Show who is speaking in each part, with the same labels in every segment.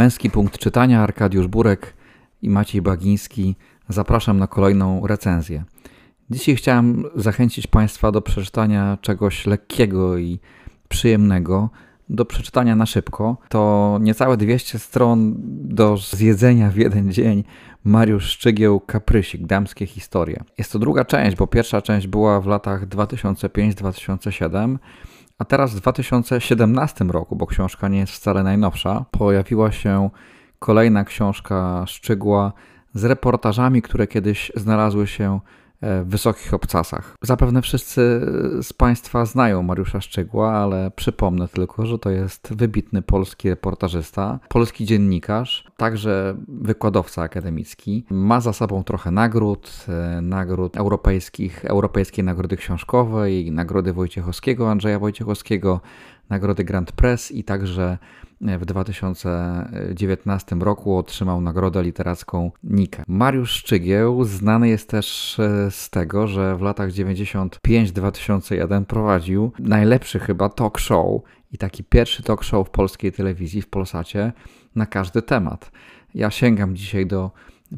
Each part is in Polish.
Speaker 1: Męski punkt czytania, Arkadiusz Burek i Maciej Bagiński. Zapraszam na kolejną recenzję. Dzisiaj chciałem zachęcić Państwa do przeczytania czegoś lekkiego i przyjemnego, do przeczytania na szybko. To niecałe 200 stron do zjedzenia w jeden dzień. Mariusz Szczygieł, Kaprysik, Damskie Historie. Jest to druga część, bo pierwsza część była w latach 2005-2007, a teraz w 2017 roku, bo książka nie jest wcale najnowsza, pojawiła się kolejna książka Szczygła z reportażami, które kiedyś znalazły się wysokich obcasach. Zapewne wszyscy z Państwa znają Mariusza Szczygła, ale przypomnę tylko, że to jest wybitny polski reportażysta, polski dziennikarz, także wykładowca akademicki. Ma za sobą trochę nagród, e, nagród europejskich, Europejskiej Nagrody Książkowej, Nagrody Wojciechowskiego, Andrzeja Wojciechowskiego, Nagrody Grand Press i także w 2019 roku otrzymał nagrodę literacką Nika. Mariusz Szczygieł znany jest też e, z tego, że w latach 95-2001 prowadził najlepszy chyba talk show i taki pierwszy talk show w polskiej telewizji, w Polsacie, na każdy temat. Ja sięgam dzisiaj do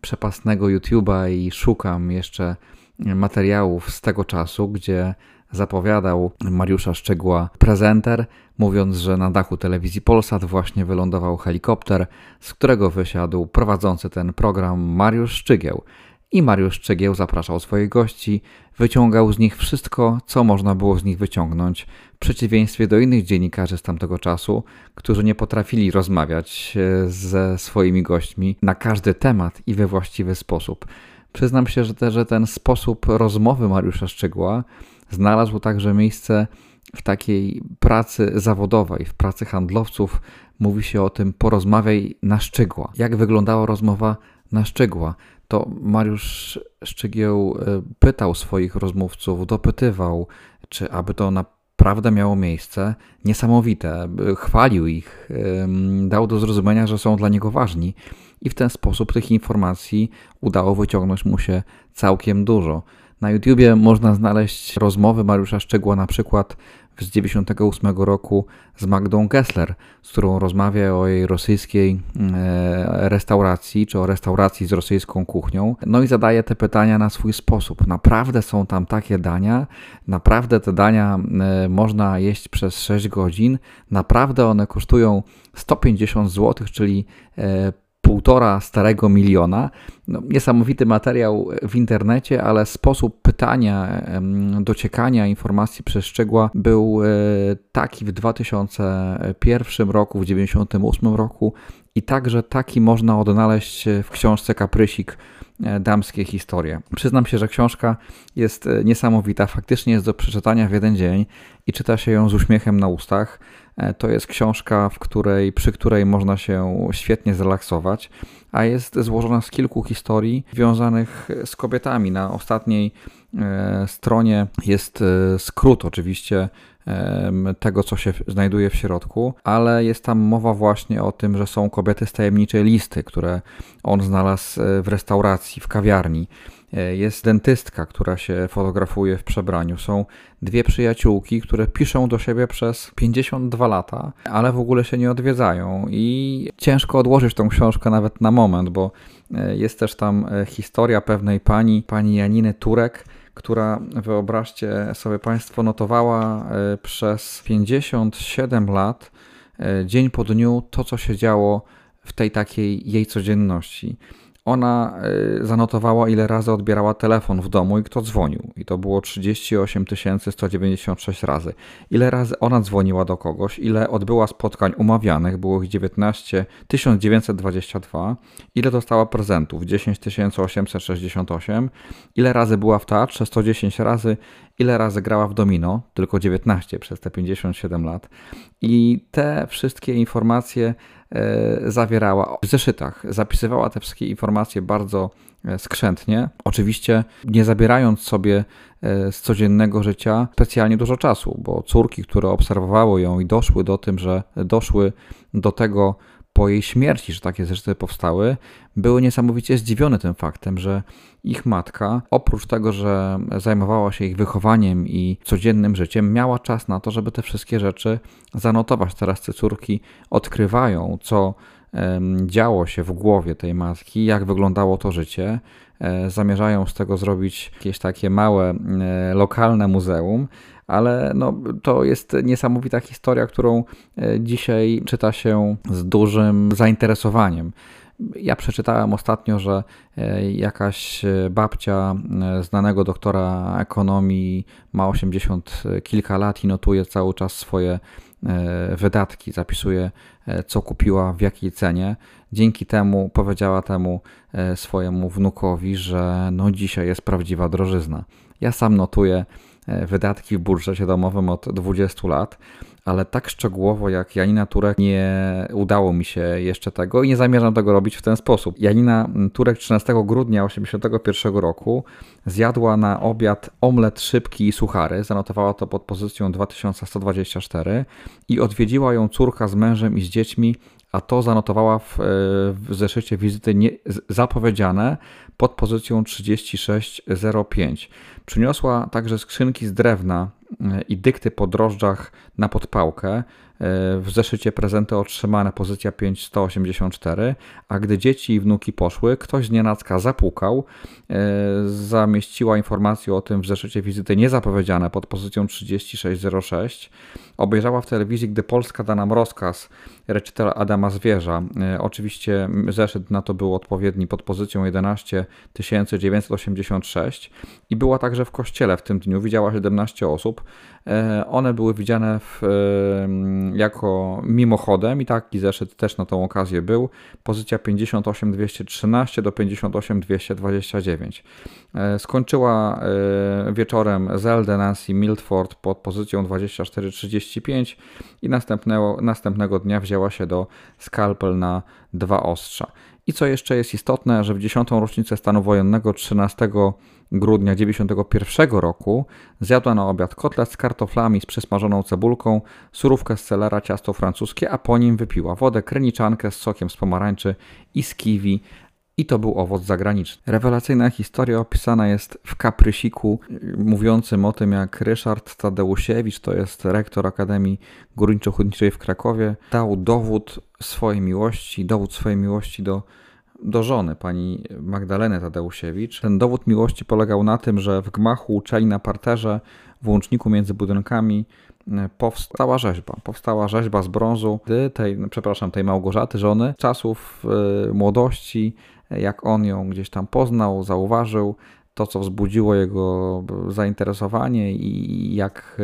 Speaker 1: przepasnego YouTube'a i szukam jeszcze materiałów z tego czasu, gdzie zapowiadał Mariusza Szczegła prezenter, mówiąc, że na dachu telewizji Polsat właśnie wylądował helikopter, z którego wysiadł prowadzący ten program Mariusz Szczygieł. I Mariusz Szczygieł zapraszał swoich gości, wyciągał z nich wszystko, co można było z nich wyciągnąć, w przeciwieństwie do innych dziennikarzy z tamtego czasu, którzy nie potrafili rozmawiać e, ze swoimi gośćmi na każdy temat i we właściwy sposób. Przyznam się, że, te, że ten sposób rozmowy Mariusza Szczygła znalazł także miejsce w takiej pracy zawodowej, w pracy handlowców. Mówi się o tym porozmawiaj na szczegóła. Jak wyglądała rozmowa na szczegóła? To Mariusz Szczygieł e, pytał swoich rozmówców, dopytywał, czy aby to naprawdę miało miejsce. Niesamowite. Chwalił ich, dał do zrozumienia, że są dla niego ważni i w ten sposób tych informacji udało wyciągnąć mu się całkiem dużo. Na YouTubie można znaleźć rozmowy Mariusza Szczegła na przykład z 98 roku z Magdą Gessler, z którą rozmawia o jej rosyjskiej e, restauracji, czy o restauracji z rosyjską kuchnią. No i zadaje te pytania na swój sposób. Naprawdę są tam takie dania, naprawdę te dania e, można jeść przez 6 godzin, naprawdę one kosztują 150 zł, czyli e, półtora starego miliona. No, niesamowity materiał w internecie, ale sposób pytania, dociekania informacji przez Szczegła był e, taki w 2001 roku, w 1998 roku i także taki można odnaleźć w książce Kaprysik e, Damskie historie. Przyznam się, że książka jest e, niesamowita, faktycznie jest do przeczytania w jeden dzień i czyta się ją z uśmiechem na ustach. E, to jest książka, w której, przy której można się świetnie zrelaksować, a jest złożona z kilku historii związanych z kobietami. Na ostatniej e, stronie jest e, skrót oczywiście tego, co się znajduje w środku, ale jest tam mowa właśnie o tym, że są kobiety z tajemniczej listy, które on znalazł w restauracji, w kawiarni. E, jest dentystka, która się fotografuje w przebraniu. Są dwie przyjaciółki, które piszą do siebie przez 52 lata, ale w ogóle się nie odwiedzają. I ciężko odłożyć tą książkę nawet na moment, bo e, jest też tam e, historia pewnej pani, pani Janiny Turek, która wyobraźcie sobie Państwo notowała przez 57 lat, dzień po dniu, to co się działo w tej takiej jej codzienności ona y, zanotowała, ile razy odbierała telefon w domu i kto dzwonił. I to było 38 196 razy. Ile razy ona dzwoniła do kogoś, ile odbyła spotkań umawianych, było ich 19 1922. Ile dostała prezentów? 10 868. Ile razy była w teatrze? 110 razy. Ile razy grała w domino? Tylko 19 przez te 57 lat. I te wszystkie informacje E, zawierała w zeszytach. Zapisywała te wszystkie informacje bardzo e, skrzętnie, oczywiście nie zabierając sobie e, z codziennego życia specjalnie dużo czasu, bo córki, które obserwowały ją i doszły do tym, że doszły do tego, po jej śmierci, że takie rzeczy powstały, były niesamowicie zdziwione tym faktem, że ich matka, oprócz tego, że zajmowała się ich wychowaniem i codziennym życiem, miała czas na to, żeby te wszystkie rzeczy zanotować. Teraz te córki odkrywają, co działo się w głowie tej matki, jak wyglądało to życie. E, zamierzają z tego zrobić jakieś takie małe, e, lokalne muzeum, ale no, to jest niesamowita historia, którą e, dzisiaj czyta się z dużym zainteresowaniem. Ja przeczytałem ostatnio, że jakaś babcia znanego doktora ekonomii ma 80 kilka lat i notuje cały czas swoje wydatki, zapisuje co kupiła, w jakiej cenie. Dzięki temu powiedziała temu swojemu wnukowi, że no dzisiaj jest prawdziwa drożyzna. Ja sam notuję E, wydatki w budżecie domowym od 20 lat, ale tak szczegółowo jak Janina Turek nie udało mi się jeszcze tego i nie zamierzam tego robić w ten sposób. Janina Turek 13 grudnia 1981 roku zjadła na obiad omlet szybki i suchary, zanotowała to pod pozycją 2124 i odwiedziła ją córka z mężem i z dziećmi a to zanotowała w, e, w zeszycie wizyty nie, zapowiedziane pod pozycją 3605. Przyniosła także skrzynki z drewna i dykty po drożdżach na podpałkę. W zeszycie prezenty otrzymane pozycja 5184, a gdy dzieci i wnuki poszły, ktoś z nienacka zapukał. E, zamieściła informację o tym w zeszycie wizyty niezapowiedziane pod pozycją 3606. Obejrzała w telewizji, gdy Polska da nam rozkaz reczytela Adama Zwierza. E, oczywiście zeszyt na to był odpowiedni pod pozycją 11986 i była także w kościele w tym dniu. Widziała 17 osób. E, one były widziane w, jako mimochodem i taki zeszyt też na tą okazję był. Pozycja 58213 do 58229. E, skończyła wieczorem Zelda Nancy Milford pod pozycją 2435 i następnego, następnego dnia wzięła się do skalpel na dwa ostrza. I co jeszcze jest istotne, że w 10. rocznicę stanu wojennego 13 grudnia 1991 roku zjadła na obiad kotlet z kartoflami z przysmażoną cebulką, surówkę z celera, ciasto francuskie, a po nim wypiła wodę, kreniczankę z sokiem z pomarańczy i z kiwi, i to był owoc zagraniczny. Rewelacyjna historia opisana jest w kaprysiku mówiącym o tym, jak Ryszard Tadeusiewicz, to jest rektor Akademii Górniczo-Hutniczej w Krakowie, dał dowód swojej miłości, dowód swojej miłości do, do żony, pani Magdaleny Tadeusiewicz. Ten dowód miłości polegał na tym, że w gmachu uczeli na parterze, w łączniku między budynkami, e, powstała rzeźba. Powstała rzeźba z brązu tej, przepraszam, tej Małgorzaty, żony, czasów yy, młodości, jak on ją gdzieś tam poznał, zauważył, to co wzbudziło jego zainteresowanie i jak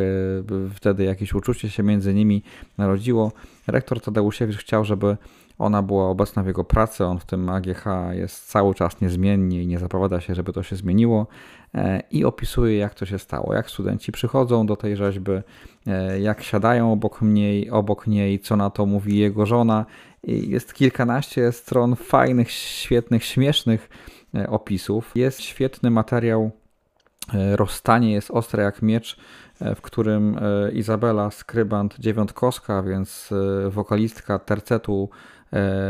Speaker 1: e, wtedy jakieś uczucie się między nimi narodziło. Rektor Tadeusiewicz chciał, żeby ona była obecna w jego pracy, on w tym AGH jest cały czas niezmiennie i nie zapowiada się, żeby to się zmieniło e, i opisuje jak to się stało, jak studenci przychodzą do tej rzeźby, e, jak siadają obok niej, obok niej, co na to mówi jego żona. Jest kilkanaście stron fajnych, świetnych, śmiesznych e, opisów. Jest świetny materiał Rozstanie jest ostre jak miecz, w którym Izabela Skrybant Dziewiątkowska, więc wokalistka tercetu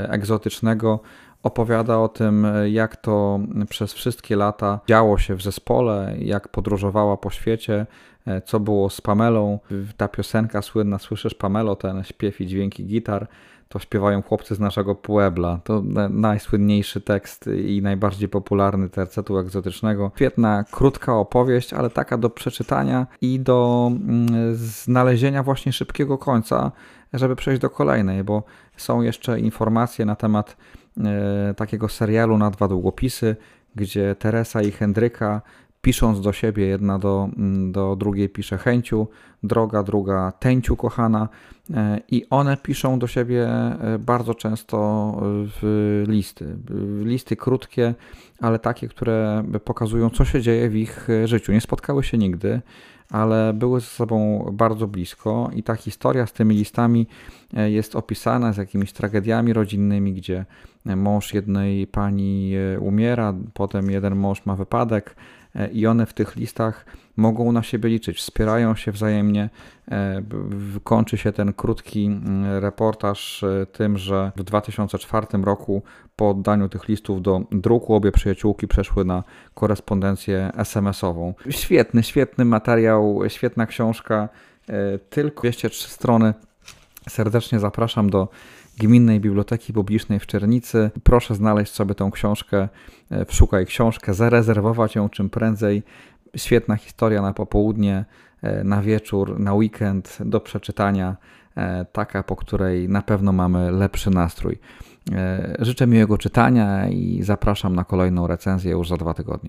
Speaker 1: egzotycznego. Opowiada o tym, jak to przez wszystkie lata działo się w zespole, jak podróżowała po świecie, e, co było z Pamelą. Ta piosenka słynna, słyszysz Pamelo, ten śpiew i dźwięki gitar, to śpiewają chłopcy z naszego Puebla. To najsłynniejszy tekst i najbardziej popularny tercetu egzotycznego. Świetna, krótka opowieść, ale taka do przeczytania i do mm, znalezienia właśnie szybkiego końca, żeby przejść do kolejnej, bo są jeszcze informacje na temat e, takiego serialu na dwa długopisy, gdzie Teresa i Hendryka pisząc do siebie, jedna do, mm, do drugiej pisze chęciu, droga, druga tęciu kochana e, i one piszą do siebie e, bardzo często w listy. Listy krótkie, ale takie, które pokazują, co się dzieje w ich życiu. Nie spotkały się nigdy, ale były ze sobą bardzo blisko i ta historia z tymi listami e, jest opisana z jakimiś tragediami rodzinnymi, gdzie mąż jednej pani umiera, potem jeden mąż ma wypadek, i one w tych listach mogą na siebie liczyć, wspierają się wzajemnie. E, kończy się ten krótki reportaż e, tym, że w 2004 roku po oddaniu tych listów do druku obie przyjaciółki przeszły na korespondencję SMS-ową. Świetny, świetny materiał, świetna książka, e, tylko 203 strony. Serdecznie zapraszam do Gminnej Biblioteki Publicznej w Czernicy. Proszę znaleźć sobie tą książkę, wszukaj książkę, zarezerwować ją czym prędzej. Świetna historia na popołudnie, na wieczór, na weekend do przeczytania, taka, po której na pewno mamy lepszy nastrój. Życzę miłego czytania i zapraszam na kolejną recenzję już za dwa tygodnie.